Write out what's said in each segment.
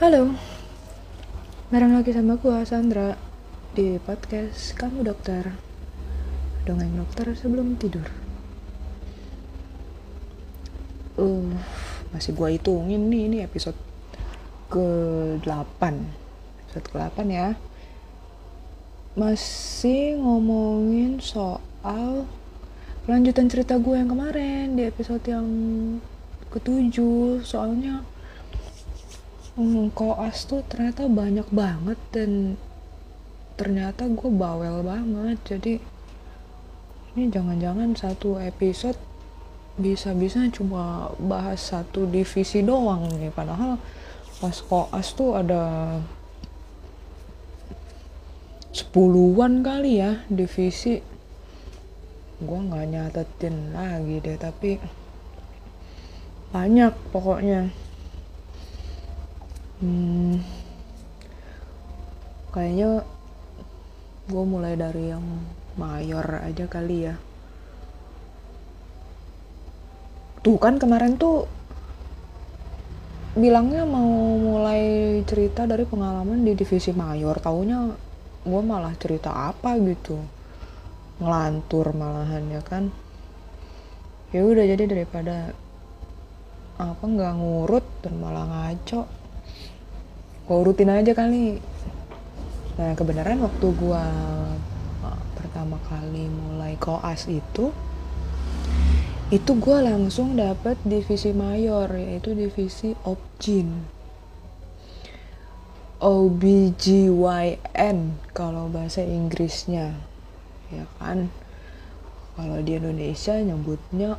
Halo, bareng lagi sama gua Sandra di podcast Kamu Dokter. Dongeng dokter sebelum tidur. Uh, masih gua hitungin nih, ini episode ke-8 Episode ke-8 ya. Masih ngomongin soal lanjutan cerita gue yang kemarin di episode yang ketujuh. Soalnya hmm, koas tuh ternyata banyak banget dan ternyata gue bawel banget. Jadi ini jangan-jangan satu episode bisa-bisa cuma bahas satu divisi doang nih. Padahal pas koas tuh ada sepuluhan kali ya divisi. Gue nggak nyatetin lagi deh tapi banyak pokoknya hmm, kayaknya gue mulai dari yang mayor aja kali ya. Tuh kan kemarin tuh bilangnya mau mulai cerita dari pengalaman di divisi mayor. Taunya gue malah cerita apa gitu? Ngelantur malahan ya kan? Ya udah jadi daripada apa nggak ngurut dan malah ngaco gue urutin aja kali. Nah kebenaran waktu gue uh, pertama kali mulai koas itu itu gue langsung dapet divisi mayor yaitu divisi obgyn OBGYN kalau bahasa Inggrisnya. Ya kan? Kalau di Indonesia nyebutnya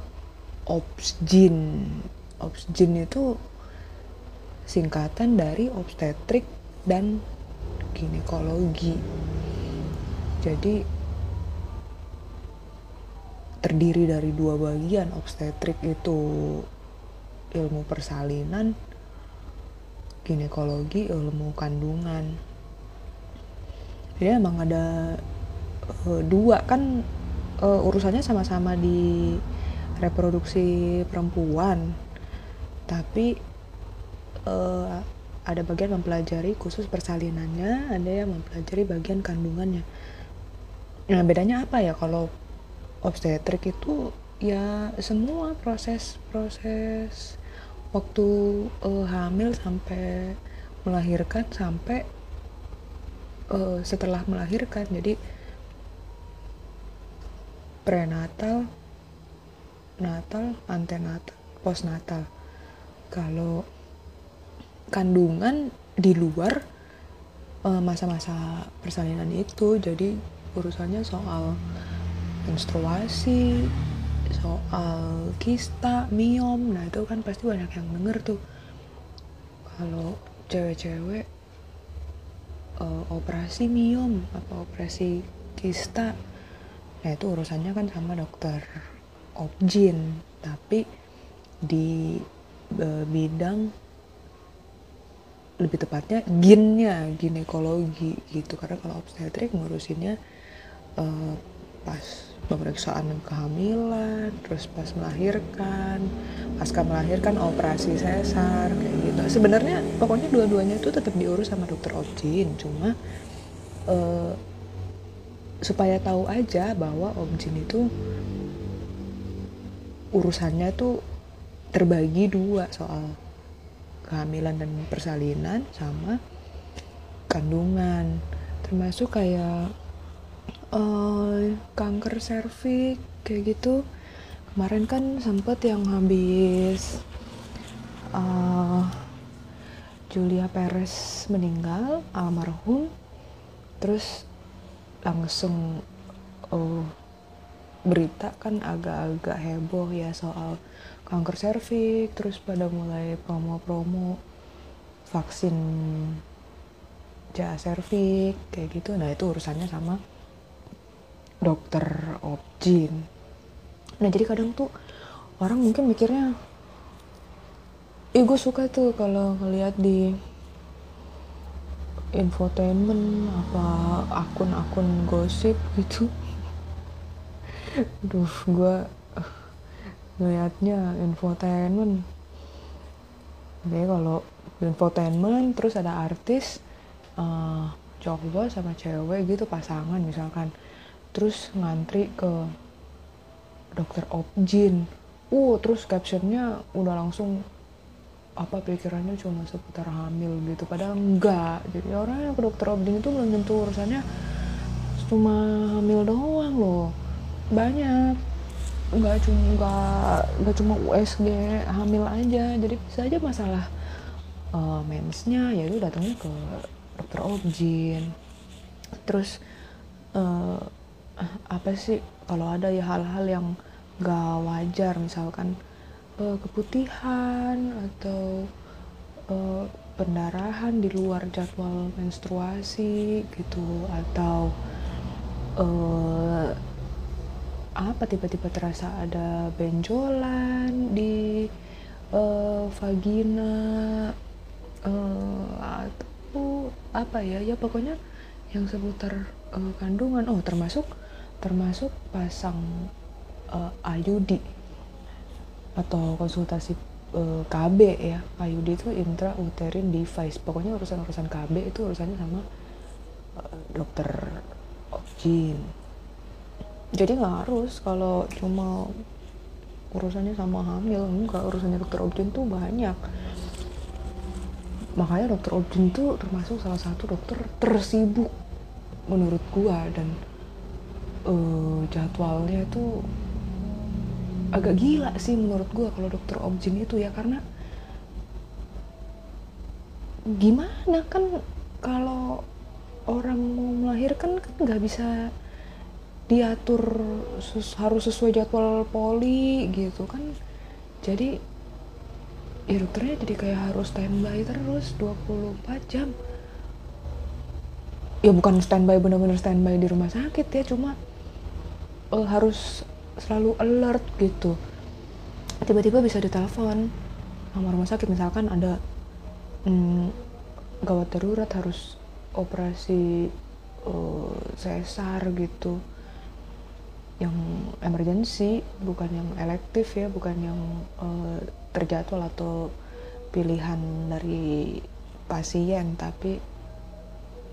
obsgyn obsgyn itu singkatan dari obstetrik dan ginekologi. Jadi terdiri dari dua bagian obstetrik itu ilmu persalinan ginekologi ilmu kandungan. Jadi emang ada uh, dua. Kan uh, urusannya sama-sama di reproduksi perempuan. Tapi uh, ada bagian mempelajari khusus persalinannya ada yang mempelajari bagian kandungannya. Nah bedanya apa ya kalau obstetrik itu? Ya semua proses proses waktu uh, hamil sampai melahirkan sampai uh, setelah melahirkan. Jadi prenatal natal antenatal postnatal. Kalau kandungan di luar masa-masa persalinan itu. Jadi urusannya soal menstruasi soal kista miom. Nah itu kan pasti banyak yang denger tuh. Kalau cewek-cewek uh, operasi miom apa operasi kista nah itu urusannya kan sama dokter obgyn tapi di uh, bidang lebih tepatnya ginnya ginekologi gitu. Karena kalau obstetrik ngurusinnya uh, pas pemeriksaan kehamilan terus pas melahirkan pasca melahirkan operasi sesar kayak gitu. Sebenarnya pokoknya dua-duanya itu tetap diurus sama dokter obgyn cuma uh, supaya tahu aja bahwa obgyn itu urusannya tuh terbagi dua soal kehamilan dan persalinan sama kandungan. Termasuk kayak uh, kanker serviks kayak gitu. Kemarin kan sempet yang habis uh, Julia Perez meninggal almarhum. Terus langsung uh, berita kan agak-agak heboh ya soal kanker serviks terus pada mulai promo-promo vaksin ja serviks kayak gitu. Nah itu urusannya sama dokter obgyn nah jadi kadang tuh orang mungkin mikirnya Ih gue suka tuh kalau ngeliat di infotainment apa akun-akun gosip gitu. Duh gue ngeliatnya infotainment. Oke, kalau infotainment terus ada artis uh, cowok sama cewek gitu pasangan misalkan. Terus ngantri ke dokter objin uh terus captionnya udah langsung apa pikirannya cuma seputar hamil gitu. Padahal enggak. Jadi orang yang ke dokter objin itu belum tentu urusannya cuma hamil doang loh. Banyak nggak cuma nggak nggak cuma USG hamil aja. Jadi bisa aja masalah uh, mensnya ya itu datangnya ke dokter objin terus uh, apa sih kalau ada ya hal-hal yang nggak wajar misalkan uh, keputihan atau uh, pendarahan di luar jadwal menstruasi gitu atau uh, apa tiba-tiba terasa ada benjolan di uh, vagina uh, atau apa ya ya pokoknya yang seputar uh, kandungan. Oh termasuk termasuk pasang uh, IUD atau konsultasi uh, KB ya. IUD itu intrauterine device. Pokoknya urusan-urusan KB itu urusannya sama uh, dokter objin jadi nggak harus kalau cuma urusannya sama hamil enggak urusannya dokter objin tuh banyak. Makanya dokter objin tuh termasuk salah satu dokter tersibuk menurut gua dan uh, jadwalnya tuh agak gila sih menurut gua kalau dokter objin itu ya karena gimana kan kalau orang mau melahirkan kan nggak bisa diatur sus, harus sesuai jadwal poli gitu kan. Jadi ya dokternya jadi kayak harus standby terus 24 jam. Ya bukan standby bener-bener standby di rumah sakit ya cuma uh, harus selalu alert gitu. Tiba-tiba bisa ditelepon sama rumah sakit misalkan ada hmm, gawat darurat harus operasi uh, sesar gitu yang emergency bukan yang elektif ya bukan yang uh, terjadwal atau pilihan dari pasien tapi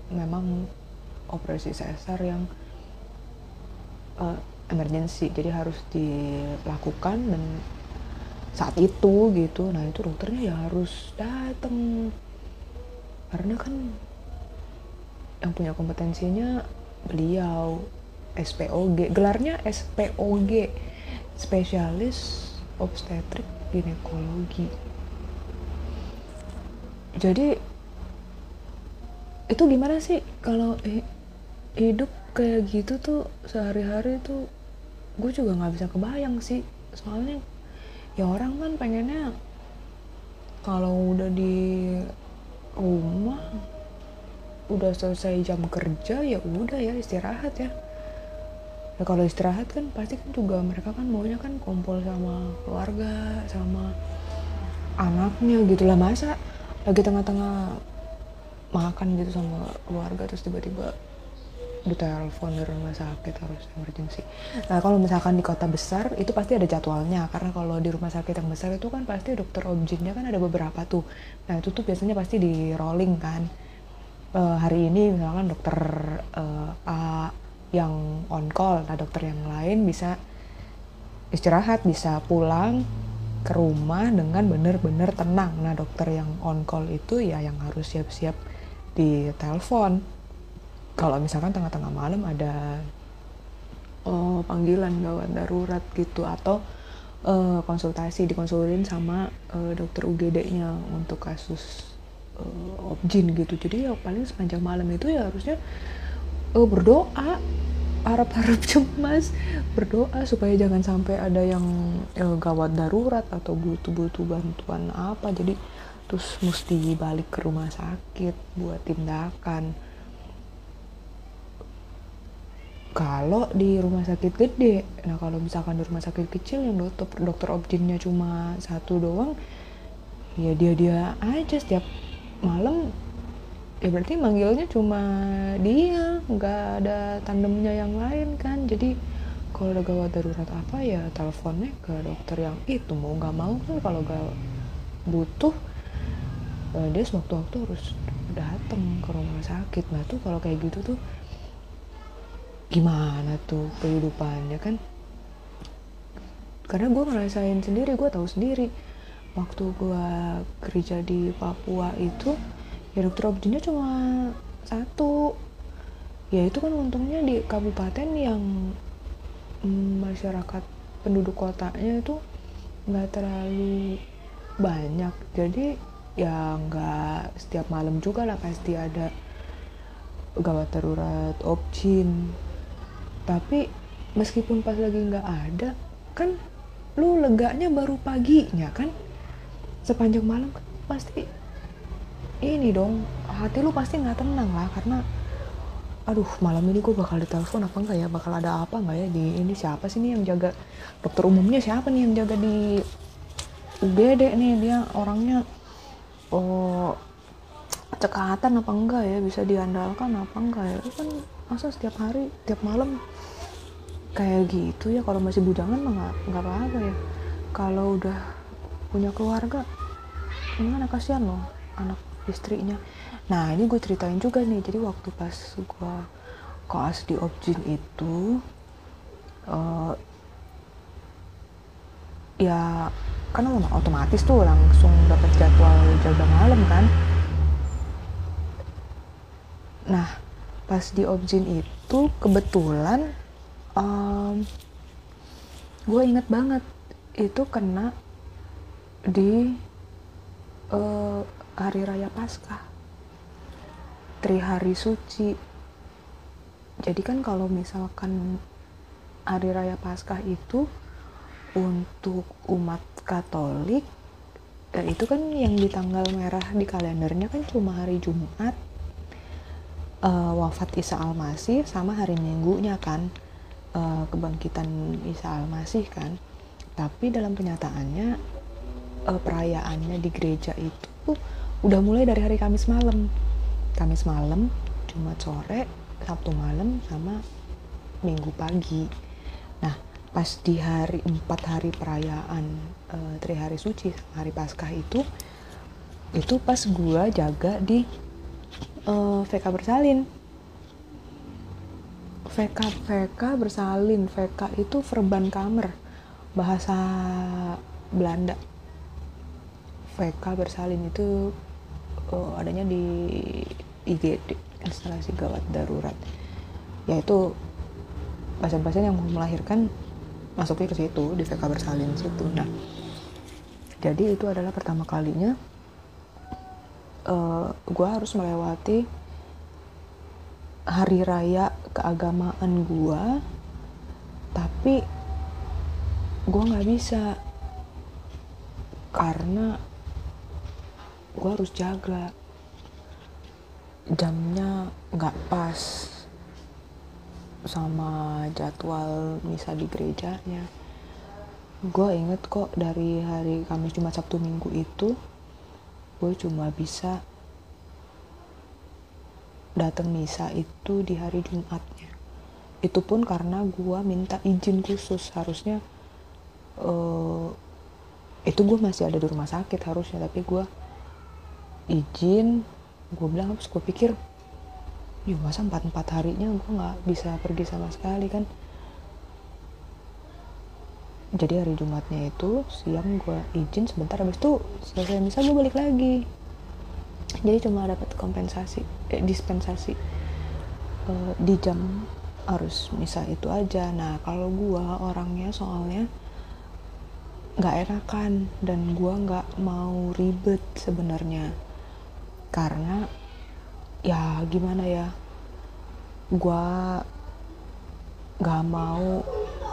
memang operasi sesar yang uh, emergency jadi harus dilakukan dan saat itu gitu. Nah itu dokternya ya harus datang karena kan yang punya kompetensinya beliau SPOG gelarnya SPOG spesialis obstetrik ginekologi. Jadi itu gimana sih kalau hidup kayak gitu tuh sehari-hari tuh gue juga nggak bisa kebayang sih. Soalnya ya orang kan pengennya kalau udah di rumah udah selesai jam kerja ya udah ya istirahat ya ya kalau istirahat kan pasti kan juga mereka kan maunya kan kumpul sama keluarga sama anaknya gitu lah masa lagi tengah-tengah makan gitu sama keluarga terus tiba-tiba ditelepon dari rumah sakit harus emergency. Nah kalau misalkan di kota besar itu pasti ada jadwalnya karena kalau di rumah sakit yang besar itu kan pasti dokter objinnya kan ada beberapa tuh. Nah itu tuh biasanya pasti di rolling kan. Uh, hari ini misalkan dokter uh, A yang on call nah dokter yang lain bisa istirahat bisa pulang ke rumah dengan benar-benar tenang. Nah dokter yang on call itu ya yang harus siap-siap di telepon kalau misalkan tengah-tengah malam ada oh, panggilan gawat darurat gitu atau uh, konsultasi dikonsulin sama uh, dokter UGD-nya untuk kasus uh, objin gitu. Jadi ya paling sepanjang malam itu ya harusnya uh, berdoa. Harap-harap cemas berdoa supaya jangan sampai ada yang uh, gawat darurat atau butuh-butuh bantuan apa. Jadi terus mesti balik ke rumah sakit buat tindakan. Kalau di rumah sakit gede nah kalau misalkan di rumah sakit kecil yang dokter dokter objinnya cuma satu doang ya dia dia aja setiap malam ya berarti manggilnya cuma dia nggak ada tandemnya yang lain kan? Jadi kalau ada gawat darurat apa ya teleponnya ke dokter yang itu mau nggak mau kan? Kalau gak butuh uh, dia sewaktu-waktu harus datang ke rumah sakit. Nah tuh kalau kayak gitu tuh gimana tuh kehidupannya kan? Karena gue ngerasain sendiri gue tahu sendiri. Waktu gue kerja di Papua itu ya dokter obstetnya cuma satu. Ya itu kan untungnya di kabupaten yang mm, masyarakat penduduk kotanya itu nggak terlalu banyak. Jadi ya nggak setiap malam juga lah pasti ada gawat darurat opsin tapi meskipun pas lagi nggak ada kan lu leganya baru paginya kan? Sepanjang malam kan pasti ini dong hati lu pasti nggak tenang lah karena aduh malam ini gue bakal ditelepon apa enggak ya? Bakal ada apa enggak ya? Di ini siapa sih nih yang jaga? Dokter umumnya siapa nih yang jaga di UGD nih? Dia orangnya oh cekatan apa enggak ya? Bisa diandalkan apa enggak ya? Kan masa setiap hari tiap malam kayak gitu ya? Kalau masih bujangan mah nggak nggak apa-apa ya. Kalau udah punya keluarga gimana? Kasihan loh anak istrinya. Nah ini gue ceritain juga nih. Jadi waktu pas gue koas di objin itu uh, ya kan otomatis tuh langsung dapat jadwal jaga malam kan? Nah pas di objin itu kebetulan um, gue inget banget itu kena di uh, hari raya Paskah. Trihari Suci. Jadi kan kalau misalkan hari raya Paskah itu untuk umat Katolik dan itu kan yang di tanggal merah di kalendernya kan cuma hari Jumat uh, wafat Isa Almasih sama hari Minggunya kan uh, kebangkitan Isa Al-Masih kan. Tapi dalam kenyataannya uh, perayaannya di gereja itu udah mulai dari hari Kamis malam. Kamis malam Jumat sore Sabtu malam sama Minggu pagi. Nah pas di hari empat hari perayaan uh, Tri Hari Suci hari Paskah itu itu pas gua jaga di uh, VK bersalin. VK VK bersalin. VK itu verban kamer bahasa Belanda. VK bersalin itu oh, adanya di IGD instalasi gawat darurat. Yaitu pasien-pasien yang mau melahirkan masuknya ke situ di VK bersalin situ. Nah jadi itu adalah pertama kalinya uh, eh, gue harus melewati hari raya keagamaan gue tapi gue nggak bisa karena gue harus jaga. Jamnya nggak pas sama jadwal misa di gerejanya. Gue inget kok dari hari Kamis Jumat Sabtu Minggu itu gue cuma bisa datang misa itu di hari Jumatnya. Itu pun karena gue minta izin khusus. Harusnya uh, itu gue masih ada di rumah sakit harusnya tapi gue izin gue bilang terus gue pikir ya masa empat empat harinya gue nggak bisa pergi sama sekali kan? Jadi hari Jumatnya itu siang gue izin sebentar habis itu selesai misa gue balik lagi. Jadi cuma dapat kompensasi eh, dispensasi uh, di jam harus misa itu aja. Nah kalau gua orangnya soalnya nggak enakan dan gua nggak mau ribet sebenarnya karena ya gimana ya gua nggak mau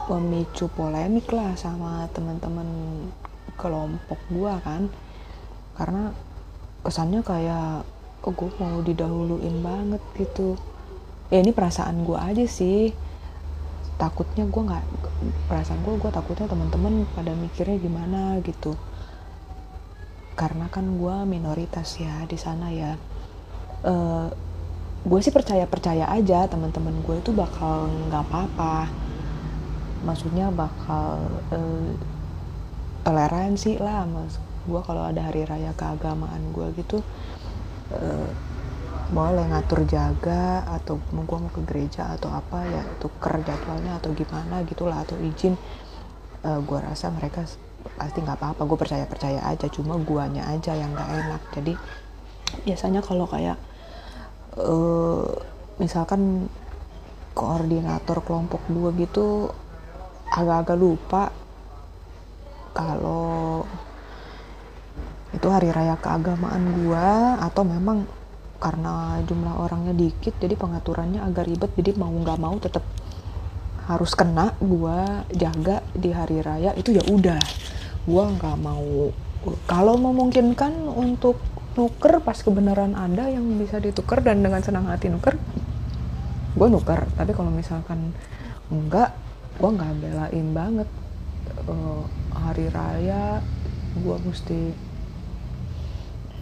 memicu polemik lah sama teman-teman kelompok gua kan. Karena kesannya kayak oh gue mau didahuluin banget gitu. Ya ini perasaan gue aja sih. Takutnya gue nggak perasaan gue gue takutnya teman-teman pada mikirnya gimana gitu karena kan gue minoritas ya di sana ya. Uh, eh, gue sih percaya percaya aja teman-teman gue itu bakal nggak apa-apa. Maksudnya bakal uh, toleransi lah mas gue kalau ada hari raya keagamaan gue gitu. Uh, boleh ngatur jaga atau gue mau ke gereja atau apa ya tuker jadwalnya atau gimana gitulah atau izin. Uh, gue rasa mereka pasti nggak apa-apa gue percaya percaya aja cuma guanya aja yang nggak enak. Jadi biasanya kalau kayak uh, misalkan koordinator kelompok dua gitu agak-agak lupa kalau itu hari raya keagamaan gua atau memang karena jumlah orangnya dikit jadi pengaturannya agak ribet jadi mau nggak mau tetap harus kena gua jaga di hari raya itu ya udah gua nggak mau. Kalau memungkinkan untuk nuker pas kebenaran ada yang bisa dituker dan dengan senang hati nuker gue nuker. Tapi kalau misalkan enggak gue nggak belain banget. Uh, hari raya gue mesti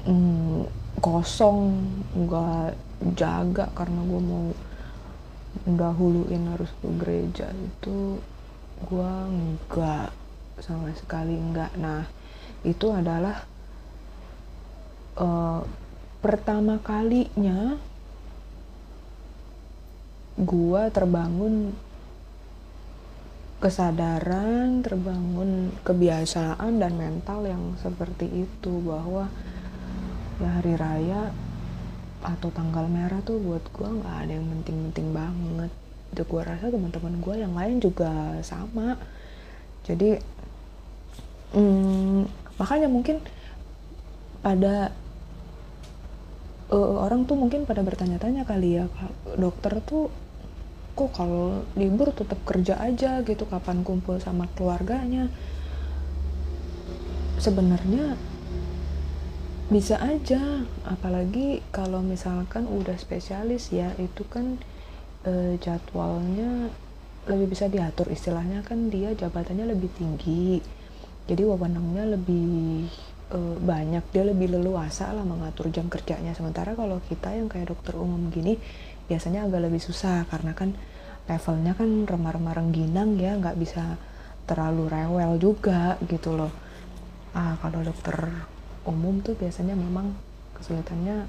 mm, kosong nggak jaga karena gue mau dahuluin harus ke gereja itu. Gue enggak sama sekali enggak nah itu adalah uh, pertama kalinya gue terbangun kesadaran, terbangun kebiasaan dan mental yang seperti itu bahwa ya hari raya atau tanggal merah tuh buat gue nggak ada yang penting-penting banget. Itu gue rasa teman-teman gue yang lain juga sama. Jadi hmm, makanya mungkin pada uh, orang tuh mungkin pada bertanya-tanya kali ya dokter tuh kok kalau libur tetap kerja aja gitu kapan kumpul sama keluarganya? Sebenarnya bisa aja apalagi kalau misalkan udah spesialis ya itu kan e, jadwalnya lebih bisa diatur istilahnya kan dia jabatannya lebih tinggi jadi wewenangnya lebih e, banyak dia lebih leluasa lah mengatur jam kerjanya. Sementara kalau kita yang kayak dokter umum gini biasanya agak lebih susah karena kan levelnya kan remar-remar rengginang ya nggak bisa terlalu rewel juga gitu loh. Ah kalau dokter umum tuh biasanya memang kesulitannya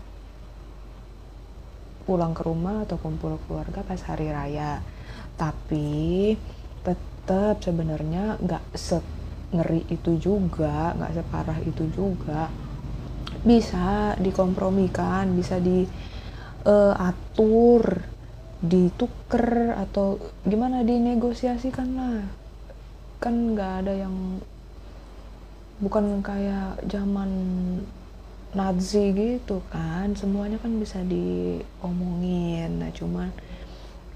pulang ke rumah atau kumpul keluarga pas hari raya. Tapi tetap sebenarnya nggak se ngeri itu juga nggak separah itu juga. Bisa dikompromikan bisa diatur uh, dituker atau gimana dinegosiasikan lah kan nggak ada yang bukan kayak zaman Nazi gitu kan. Semuanya kan bisa diomongin. Nah cuman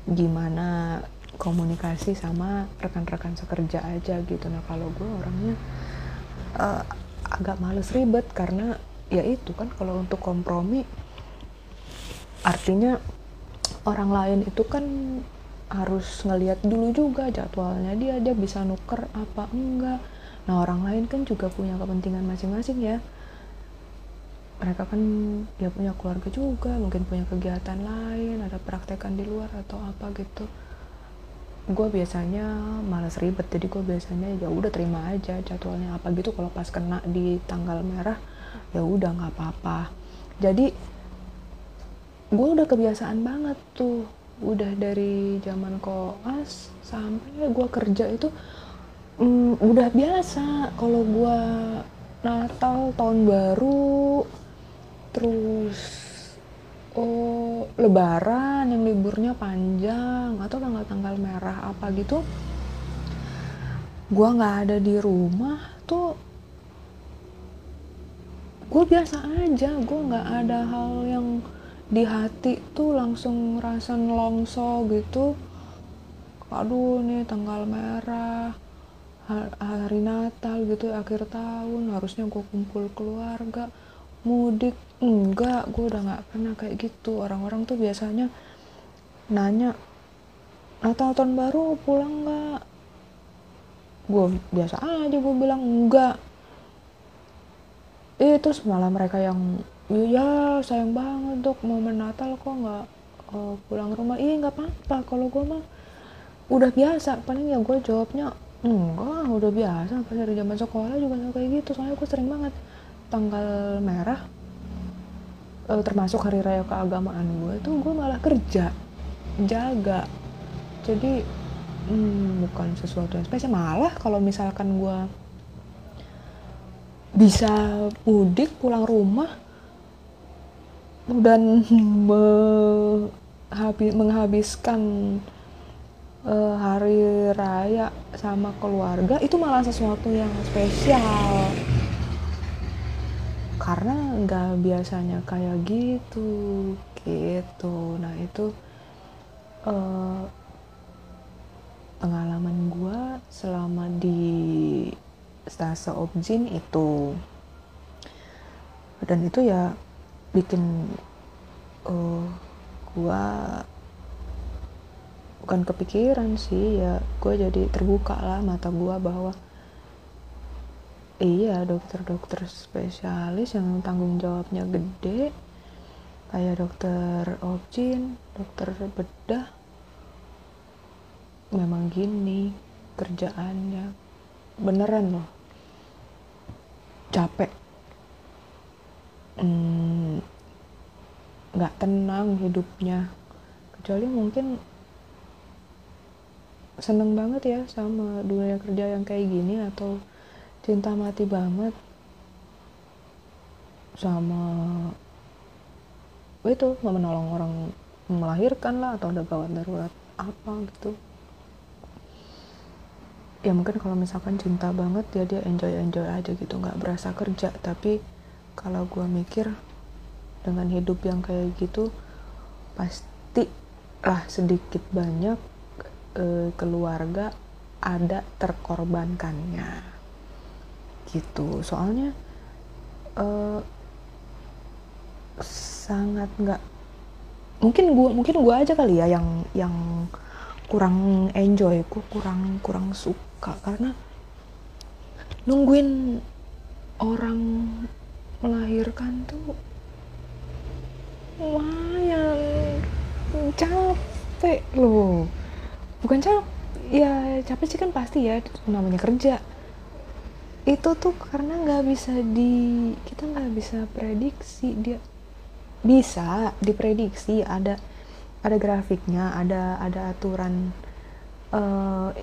gimana komunikasi sama rekan-rekan sekerja aja gitu. Nah kalau gue orangnya uh, agak males ribet karena ya itu kan kalau untuk kompromi artinya orang lain itu kan harus ngelihat dulu juga jadwalnya dia dia bisa nuker apa enggak. Nah orang lain kan juga punya kepentingan masing-masing ya. Mereka kan ya punya keluarga juga mungkin punya kegiatan lain ada praktekan di luar atau apa gitu gue biasanya malas ribet jadi gue biasanya ya udah terima aja jadwalnya apa gitu. Kalau pas kena di tanggal merah ya udah nggak apa-apa. Jadi gue udah kebiasaan banget tuh. Udah dari zaman koas sampai gue kerja itu mm, udah biasa. Kalau gue Natal tahun baru terus oh Lebaran yang liburnya panjang atau tanggal-tanggal merah apa gitu gue nggak ada di rumah tuh. Gue biasa aja gue nggak ada hal yang di hati tuh langsung ngerasa nelongso gitu. Aduh nih tanggal merah hari Natal gitu akhir tahun harusnya gue kumpul keluarga mudik enggak gue udah nggak pernah kayak gitu. Orang-orang tuh biasanya nanya Natal tahun baru pulang nggak? Gue biasa aja gue bilang enggak. Eh terus malah mereka yang iya sayang banget dok momen Natal kok nggak uh, pulang rumah. Iya nggak apa-apa kalau gue mah udah biasa. Paling ya gue jawabnya enggak udah biasa. Pas dari zaman sekolah juga kayak gitu. Soalnya aku sering banget tanggal merah uh, termasuk hari raya keagamaan gue tuh gue malah kerja jaga. Jadi hmm, bukan sesuatu yang spesial malah kalau misalkan gue bisa mudik pulang rumah dan menghabiskan uh, hari raya sama keluarga itu malah sesuatu yang spesial karena nggak biasanya kayak gitu gitu. Nah itu uh, pengalaman gue selama di stase objin itu. Dan itu ya bikin uh, eh, gue bukan kepikiran sih ya gue jadi terbuka lah mata gue bahwa iya dokter-dokter spesialis yang tanggung jawabnya gede. Kayak dokter objin, dokter bedah. Memang gini kerjaannya. Beneran loh. Capek. Hmm, nggak hmm, tenang hidupnya. Kecuali mungkin seneng banget ya sama dunia kerja yang kayak gini atau cinta mati banget. Sama itu mau menolong orang melahirkan lah atau ada gawat darurat apa gitu. Ya mungkin kalau misalkan cinta banget ya dia enjoy enjoy aja gitu nggak berasa kerja. Tapi kalau gue mikir dengan hidup yang kayak gitu pasti lah sedikit banyak e, keluarga ada terkorbankannya gitu. Soalnya uh, sangat nggak mungkin gua mungkin gua aja kali ya yang yang kurang enjoy gua kurang kurang suka. Karena nungguin orang melahirkan tuh lumayan capek loh. Bukan capek ya capek sih kan pasti ya namanya kerja itu tuh karena nggak bisa di kita nggak bisa prediksi dia. Bisa diprediksi ada ada grafiknya ada ada aturan uh,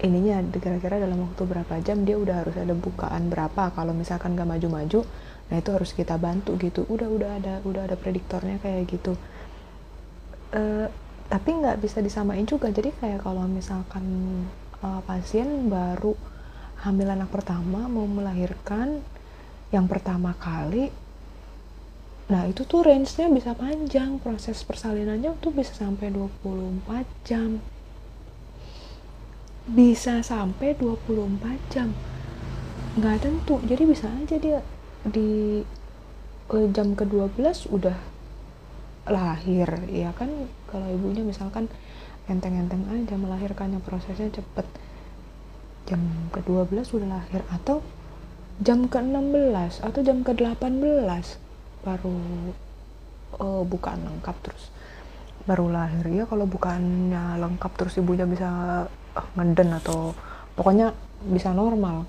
ininya. Kira-kira dalam waktu berapa jam dia udah harus ada bukaan berapa. Kalau misalkan nggak maju-maju nah itu harus kita bantu gitu. Udah udah ada udah ada prediktornya kayak gitu. Uh, tapi nggak bisa disamain juga. Jadi kayak kalau misalkan uh, pasien baru hamil anak pertama mau melahirkan yang pertama kali nah itu tuh range-nya bisa panjang proses persalinannya tuh bisa sampai 24 jam. Bisa sampai 24 jam. Nggak tentu jadi bisa aja dia di uh, jam ke-12 udah lahir ya kan? Kalau ibunya misalkan enteng-enteng aja melahirkannya prosesnya cepet jam ke-12 sudah lahir atau jam ke-16 atau jam ke-18 baru uh, bukaan lengkap terus. Baru lahir ya kalau bukannya lengkap terus ibunya bisa uh, ngeden atau pokoknya bisa normal.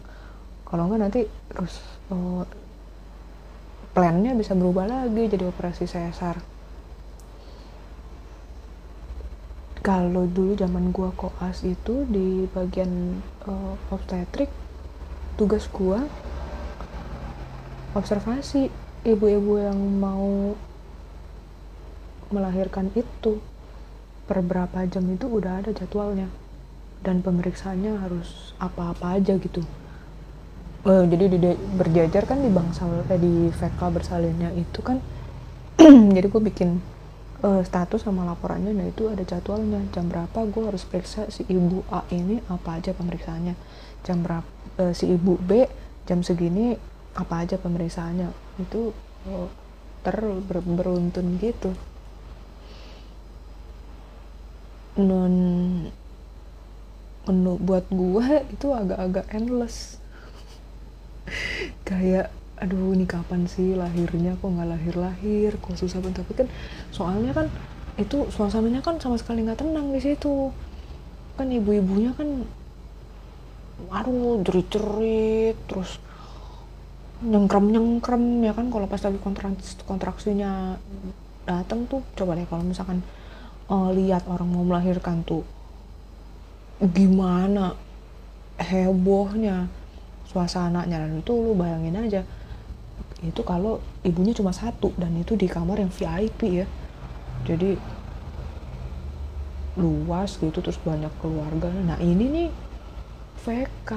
Kalau enggak nanti terus uh, plannya bisa berubah lagi jadi operasi sesar kalau dulu zaman gua koas itu di bagian uh, obstetrik tugas gua observasi. Ibu-ibu yang mau melahirkan itu per berapa jam itu udah ada jadwalnya. Dan pemeriksaannya harus apa-apa aja gitu. Uh, jadi di, berjajar kan di bangsal eh, di VK bersalinnya itu kan. Jadi gue bikin uh, status sama laporannya nah itu ada jadwalnya. Jam berapa gue harus periksa si ibu A ini apa aja pemeriksaannya. Jam berapa uh, si ibu B jam segini apa aja pemeriksaannya. Itu uh, ter ber, beruntun gitu. Non menu buat gue itu agak-agak endless. Kayak aduh ini kapan sih lahirnya? Kok nggak lahir lahir kok susah banget? Tapi kan soalnya kan itu suasananya kan sama sekali nggak tenang di situ. Kan ibu-ibunya kan aduh jerit-jerit terus nyengkrem-nyengkrem ya kan? Kalau pas lagi kontraks kontraksinya datang tuh coba deh kalau misalkan uh, lihat orang mau melahirkan tuh gimana hebohnya suasananya. Dan itu lu bayangin aja itu kalau ibunya cuma satu dan itu di kamar yang VIP ya. Jadi luas gitu terus banyak keluarga. Nah ini nih VK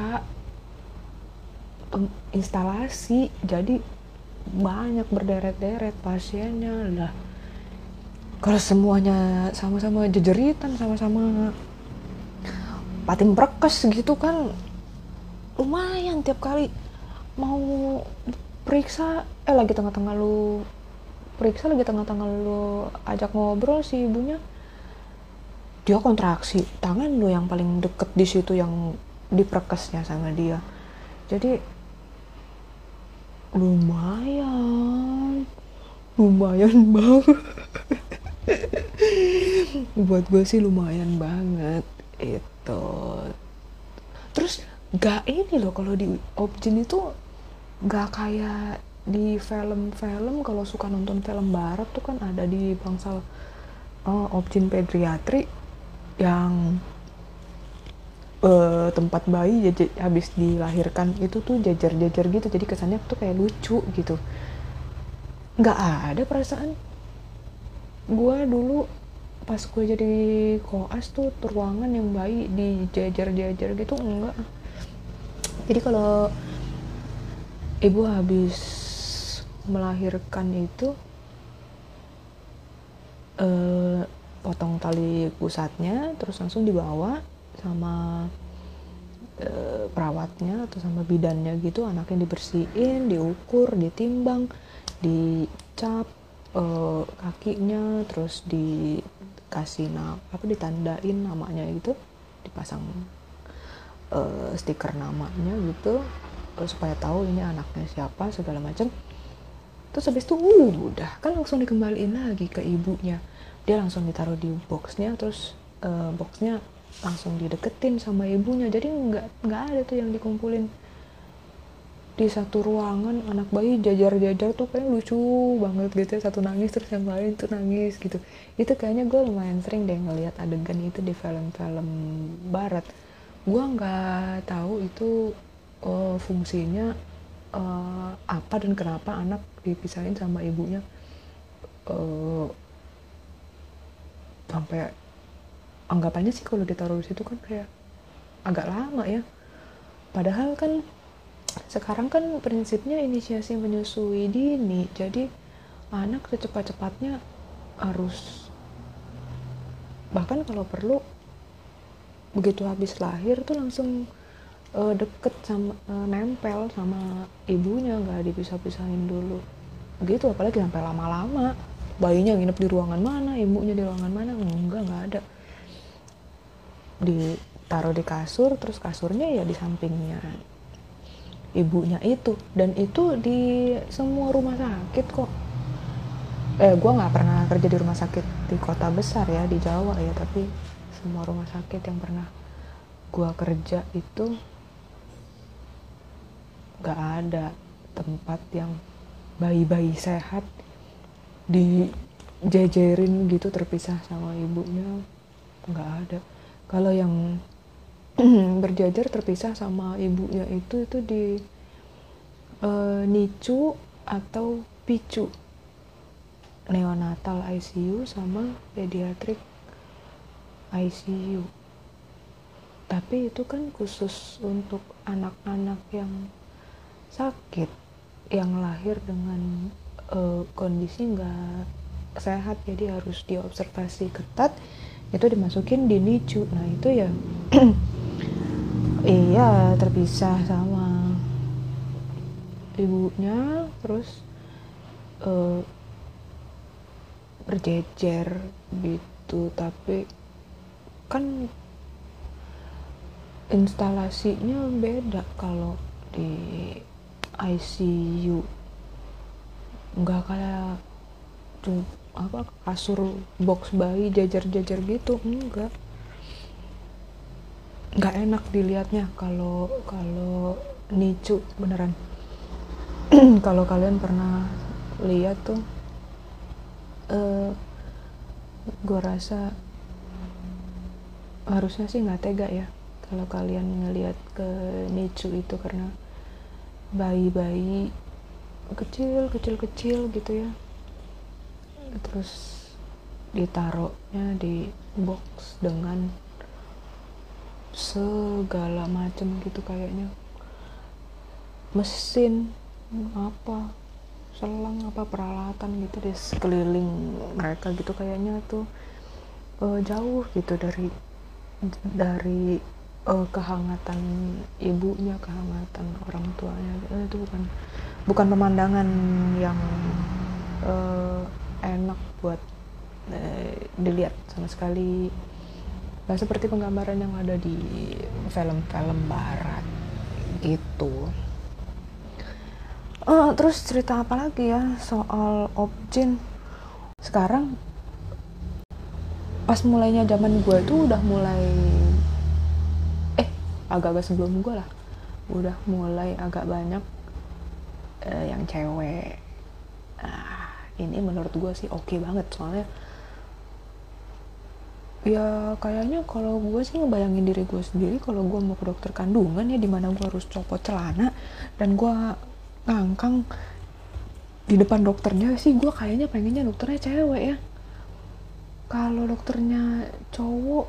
instalasi. Jadi banyak berderet-deret pasiennya. Lah kalau semuanya sama-sama jejeritan sama-sama pating berkes gitu kan lumayan tiap kali mau periksa eh lagi tengah-tengah lu periksa lagi tengah-tengah lu ajak ngobrol si ibunya. Dia kontraksi tangan lu yang paling deket di situ yang di perkesnya sama dia. Jadi lumayan lumayan banget. Buat gue sih lumayan banget itu. Terus gak ini loh kalau di Objin itu gak kayak di film-film kalau suka nonton film barat tuh kan ada di bangsal uh, Objin pediatri yang uh, tempat bayi jajar, habis dilahirkan itu tuh jajar-jajar gitu. Jadi kesannya tuh kayak lucu gitu. Nggak ada perasaan. Gue dulu pas gue jadi koas tuh ruangan yang bayi di jajar-jajar gitu enggak. Jadi kalau ibu habis melahirkan itu eh, potong tali pusatnya terus langsung dibawa sama eh, perawatnya atau sama bidannya gitu anaknya dibersihin diukur ditimbang dicap eh, kakinya terus dikasih nama apa ditandain namanya gitu dipasang uh, stiker namanya gitu supaya tahu ini anaknya siapa segala macam. Terus habis itu uh, udah. Kan langsung dikembaliin lagi ke ibunya. Dia langsung ditaruh di boxnya terus uh, boxnya langsung dideketin sama ibunya. Jadi nggak nggak ada tuh yang dikumpulin. Di satu ruangan anak bayi jajar-jajar tuh kayak lucu banget gitu ya. Satu nangis terus yang lain tuh nangis gitu. Itu kayaknya gue lumayan sering deh ngelihat adegan itu di film-film barat. Gue nggak tahu itu uh, fungsinya uh, apa dan kenapa anak dipisahin sama ibunya? Uh, sampai anggapannya sih kalau ditaruh di situ kan kayak agak lama ya. Padahal kan sekarang kan prinsipnya inisiasi menyusui dini jadi anak secepat-cepatnya harus bahkan kalau perlu begitu habis lahir tuh langsung uh, deket sama uh, nempel sama ibunya nggak dipisah-pisahin dulu. Gitu apalagi sampai lama-lama. Bayinya nginep di ruangan mana ibunya di ruangan mana enggak nggak ada. Ditaruh di kasur terus kasurnya ya di sampingnya ibunya itu. Dan itu di semua rumah sakit kok. Eh gue nggak pernah kerja di rumah sakit di kota besar ya di Jawa ya tapi semua rumah sakit yang pernah gua kerja itu gak ada tempat yang bayi-bayi sehat dijejerin gitu terpisah sama ibunya. Nggak ada. Kalau yang berjajar terpisah sama ibunya itu itu di uh, nicu atau picu. Neonatal ICU sama pediatrik ICU tapi itu kan khusus untuk anak-anak yang sakit yang lahir dengan uh, kondisi nggak sehat jadi harus diobservasi ketat itu dimasukin di NICU. Nah itu ya iya terpisah sama ibunya terus uh, berjejer gitu. Tapi kan instalasinya beda kalau di ICU nggak kayak tuh apa kasur box bayi jajar-jajar gitu enggak. Nggak enak dilihatnya kalau kalau nicu beneran. Kalau kalian pernah lihat tuh uh, gue rasa harusnya sih nggak tega ya kalau kalian ngelihat ke nicu itu karena bayi-bayi kecil kecil kecil gitu ya. Terus ditaruhnya di box dengan segala macam gitu kayaknya. Mesin apa selang apa peralatan gitu di sekeliling mereka gitu kayaknya tuh uh, jauh gitu dari dari uh, kehangatan ibunya kehangatan orang tuanya. Uh, itu bukan bukan pemandangan yang uh, enak buat uh, dilihat sama sekali. Gak seperti penggambaran yang ada di film-film barat gitu. Uh, terus cerita apa lagi ya soal objin? Sekarang pas mulainya zaman gue itu udah mulai agak-agak sebelum gue lah. Udah mulai agak banyak uh, yang cewek. Nah, ini menurut gue sih oke okay banget. Soalnya ya kayaknya kalau gue sih ngebayangin diri gue sendiri kalau gue mau ke dokter kandungan ya di mana gue harus copot celana dan gue ngangkang di depan dokternya sih gue kayaknya pengennya dokternya cewek ya. Kalau dokternya cowok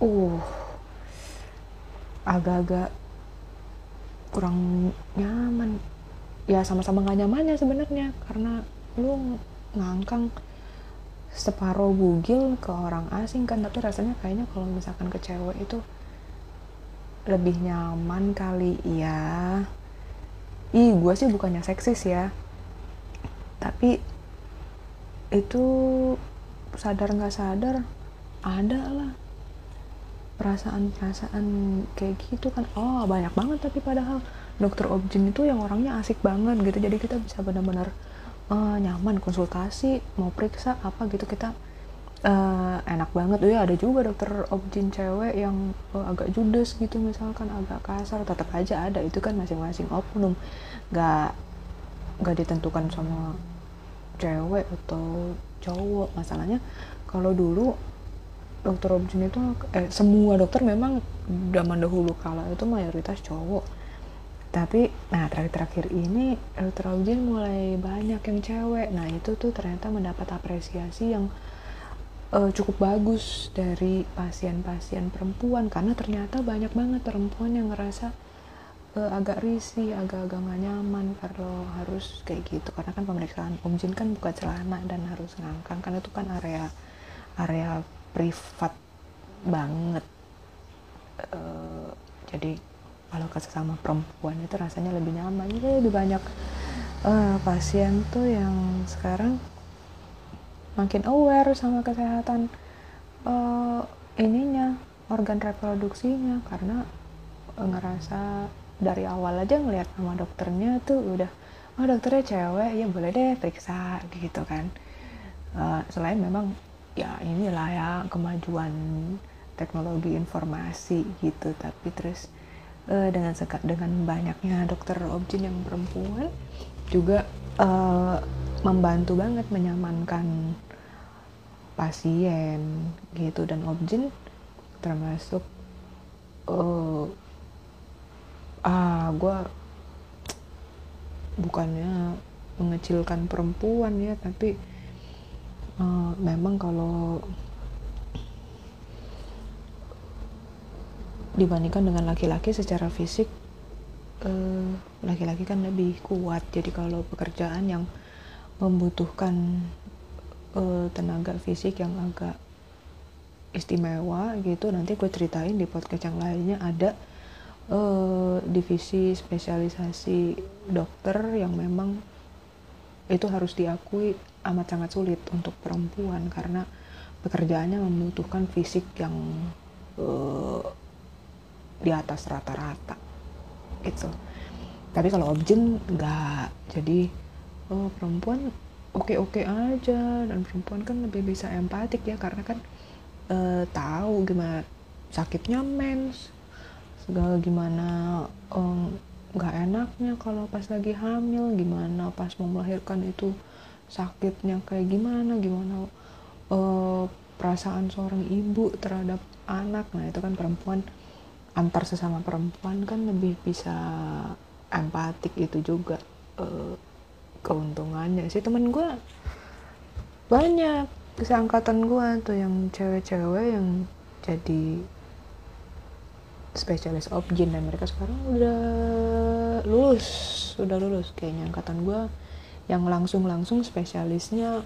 uh agak-agak kurang nyaman. Ya sama-sama gak nyamannya sebenarnya karena lu ngangkang separuh bugil ke orang asing kan. Tapi rasanya kayaknya kalau misalkan ke cewek itu lebih nyaman kali. Ya ih gue sih bukannya seksis ya. Tapi itu sadar nggak sadar ada lah perasaan-perasaan kayak gitu kan oh banyak banget tapi padahal dokter objin itu yang orangnya asik banget gitu. Jadi kita bisa benar-benar uh, nyaman konsultasi mau periksa apa gitu. Kita uh, enak banget. Ya ada juga dokter objin cewek yang uh, agak judes gitu misalkan agak kasar. Tetap aja ada itu kan masing-masing oknum. Nggak nggak ditentukan sama cewek atau cowok. Masalahnya kalau dulu dokter objin itu eh semua dokter memang zaman dahulu kala itu mayoritas cowok. Tapi nah terakhir-terakhir ini dokter Objin mulai banyak yang cewek. Nah itu tuh ternyata mendapat apresiasi yang uh, cukup bagus dari pasien-pasien perempuan. Karena ternyata banyak banget perempuan yang ngerasa uh, agak risih agak-agak gak nyaman kalau harus kayak gitu. Karena kan pemeriksaan Objin kan buka celana dan harus ngangkang. Kan itu kan area area privat banget. Uh, jadi kalau ke sesama perempuan itu rasanya lebih nyaman. Jadi lebih banyak uh, pasien tuh yang sekarang makin aware sama kesehatan uh, ininya organ reproduksinya. Karena ngerasa dari awal aja ngelihat sama dokternya tuh udah oh dokternya cewek ya boleh deh periksa gitu kan. Uh, selain memang ya inilah ya kemajuan teknologi informasi gitu. Tapi terus uh, dengan sekat dengan banyaknya dokter objin yang perempuan juga uh, membantu banget menyamankan pasien gitu. Dan objin termasuk uh, ah gue bukannya mengecilkan perempuan ya tapi uh, memang kalau dibandingkan dengan laki-laki secara fisik eh, laki-laki kan lebih kuat. Jadi kalau pekerjaan yang membutuhkan uh, tenaga fisik yang agak istimewa gitu nanti gue ceritain di podcast yang lainnya. Ada uh, divisi spesialisasi dokter yang memang itu harus diakui amat sangat sulit untuk perempuan karena pekerjaannya membutuhkan fisik yang uh, di atas rata-rata. Gitu. Tapi kalau objin nggak. Jadi oh perempuan oke-oke aja. Dan perempuan kan lebih bisa empatik ya karena kan uh, tahu gimana sakitnya mens segala gimana nggak um, enaknya kalau pas lagi hamil gimana pas mau melahirkan itu sakitnya kayak gimana gimana uh, perasaan seorang ibu terhadap anak. Nah itu kan perempuan antar sesama perempuan kan lebih bisa empatik itu juga uh, keuntungannya. Sih temen gue banyak seangkatan gue tuh yang cewek-cewek yang jadi spesialis objin dan mereka sekarang udah lulus udah lulus kayaknya. Angkatan gue yang langsung langsung spesialisnya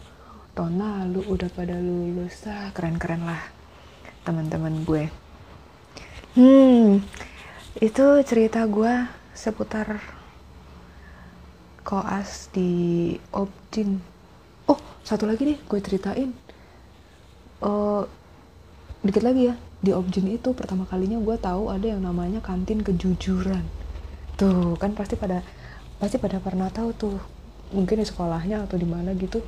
tahun lalu udah pada lulus. Ah keren keren lah teman-teman gue. Hmm itu cerita gue seputar koas di objin oh satu lagi nih gue ceritain. Uh, dikit lagi ya di objin itu pertama kalinya gue tahu ada yang namanya kantin kejujuran. Tuh kan pasti pada pasti pada pernah tahu tuh mungkin di sekolahnya atau di mana gitu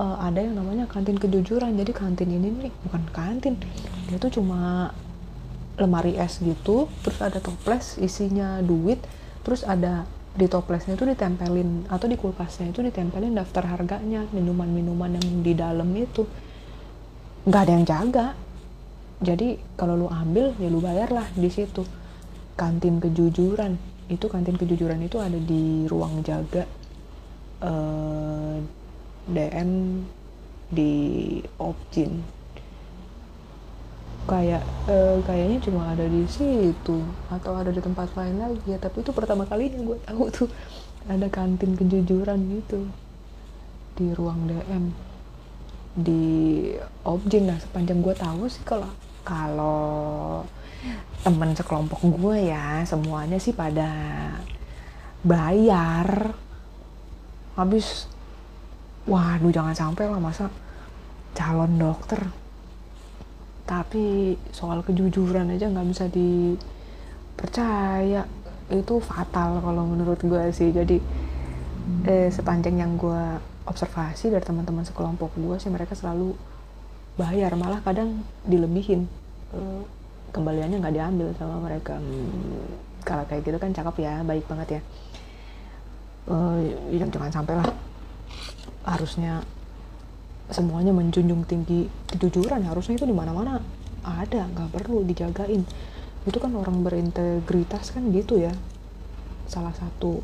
uh, ada yang namanya kantin kejujuran. Jadi kantin ini nih bukan kantin dia tuh cuma lemari es gitu terus ada toples isinya duit terus ada di toplesnya itu ditempelin atau di kulkasnya itu ditempelin daftar harganya minuman-minuman yang di dalam itu. Nggak ada yang jaga. Jadi kalau lu ambil ya lu bayar lah di situ. Kantin kejujuran itu kantin kejujuran itu ada di ruang jaga uh, eh, DM di Opjin kayak uh, kayaknya cuma ada di situ atau ada di tempat lain lagi ya tapi itu pertama kalinya gue tahu tuh. Ada kantin kejujuran gitu di ruang DM di Opjin lah sepanjang gue tahu sih kalau kalau temen sekelompok gue ya semuanya sih pada bayar habis waduh jangan sampai lah masa calon dokter. Tapi soal kejujuran aja nggak bisa dipercaya. Itu fatal kalau menurut gue sih. Jadi eh, sepanjang yang gue observasi dari teman-teman sekelompok gue sih mereka selalu bayar. Malah kadang dilebihin. Kembaliannya nggak diambil sama mereka. Hmm, kalau kayak gitu kan cakep ya baik banget ya uh, jangan sampai lah. Harusnya semuanya menjunjung tinggi kejujuran harusnya itu di mana-mana ada nggak perlu dijagain. Itu kan orang berintegritas kan gitu ya. Salah satu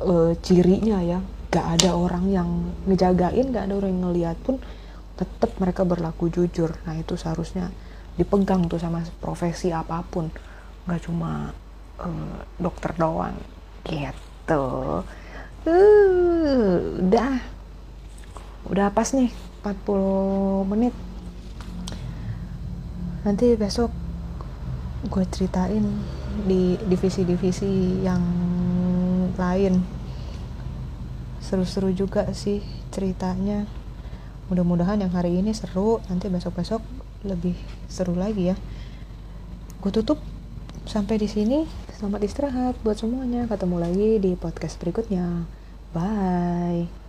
uh, cirinya ya gak ada orang yang ngejagain gak ada orang yang ngeliat pun tetap mereka berlaku jujur. Nah itu seharusnya dipegang tuh sama profesi apa pun. Nggak cuma uh, dokter doang gitu. Uh, udah. Udah pas nih 40 menit. Nanti besok gue ceritain di divisi-divisi yang lain. Seru-seru juga sih ceritanya. Mudah-mudahan yang hari ini seru nanti besok-besok lebih seru lagi ya. Gue tutup sampai di sini selamat istirahat buat semuanya. Ketemu lagi di podcast berikutnya. Bye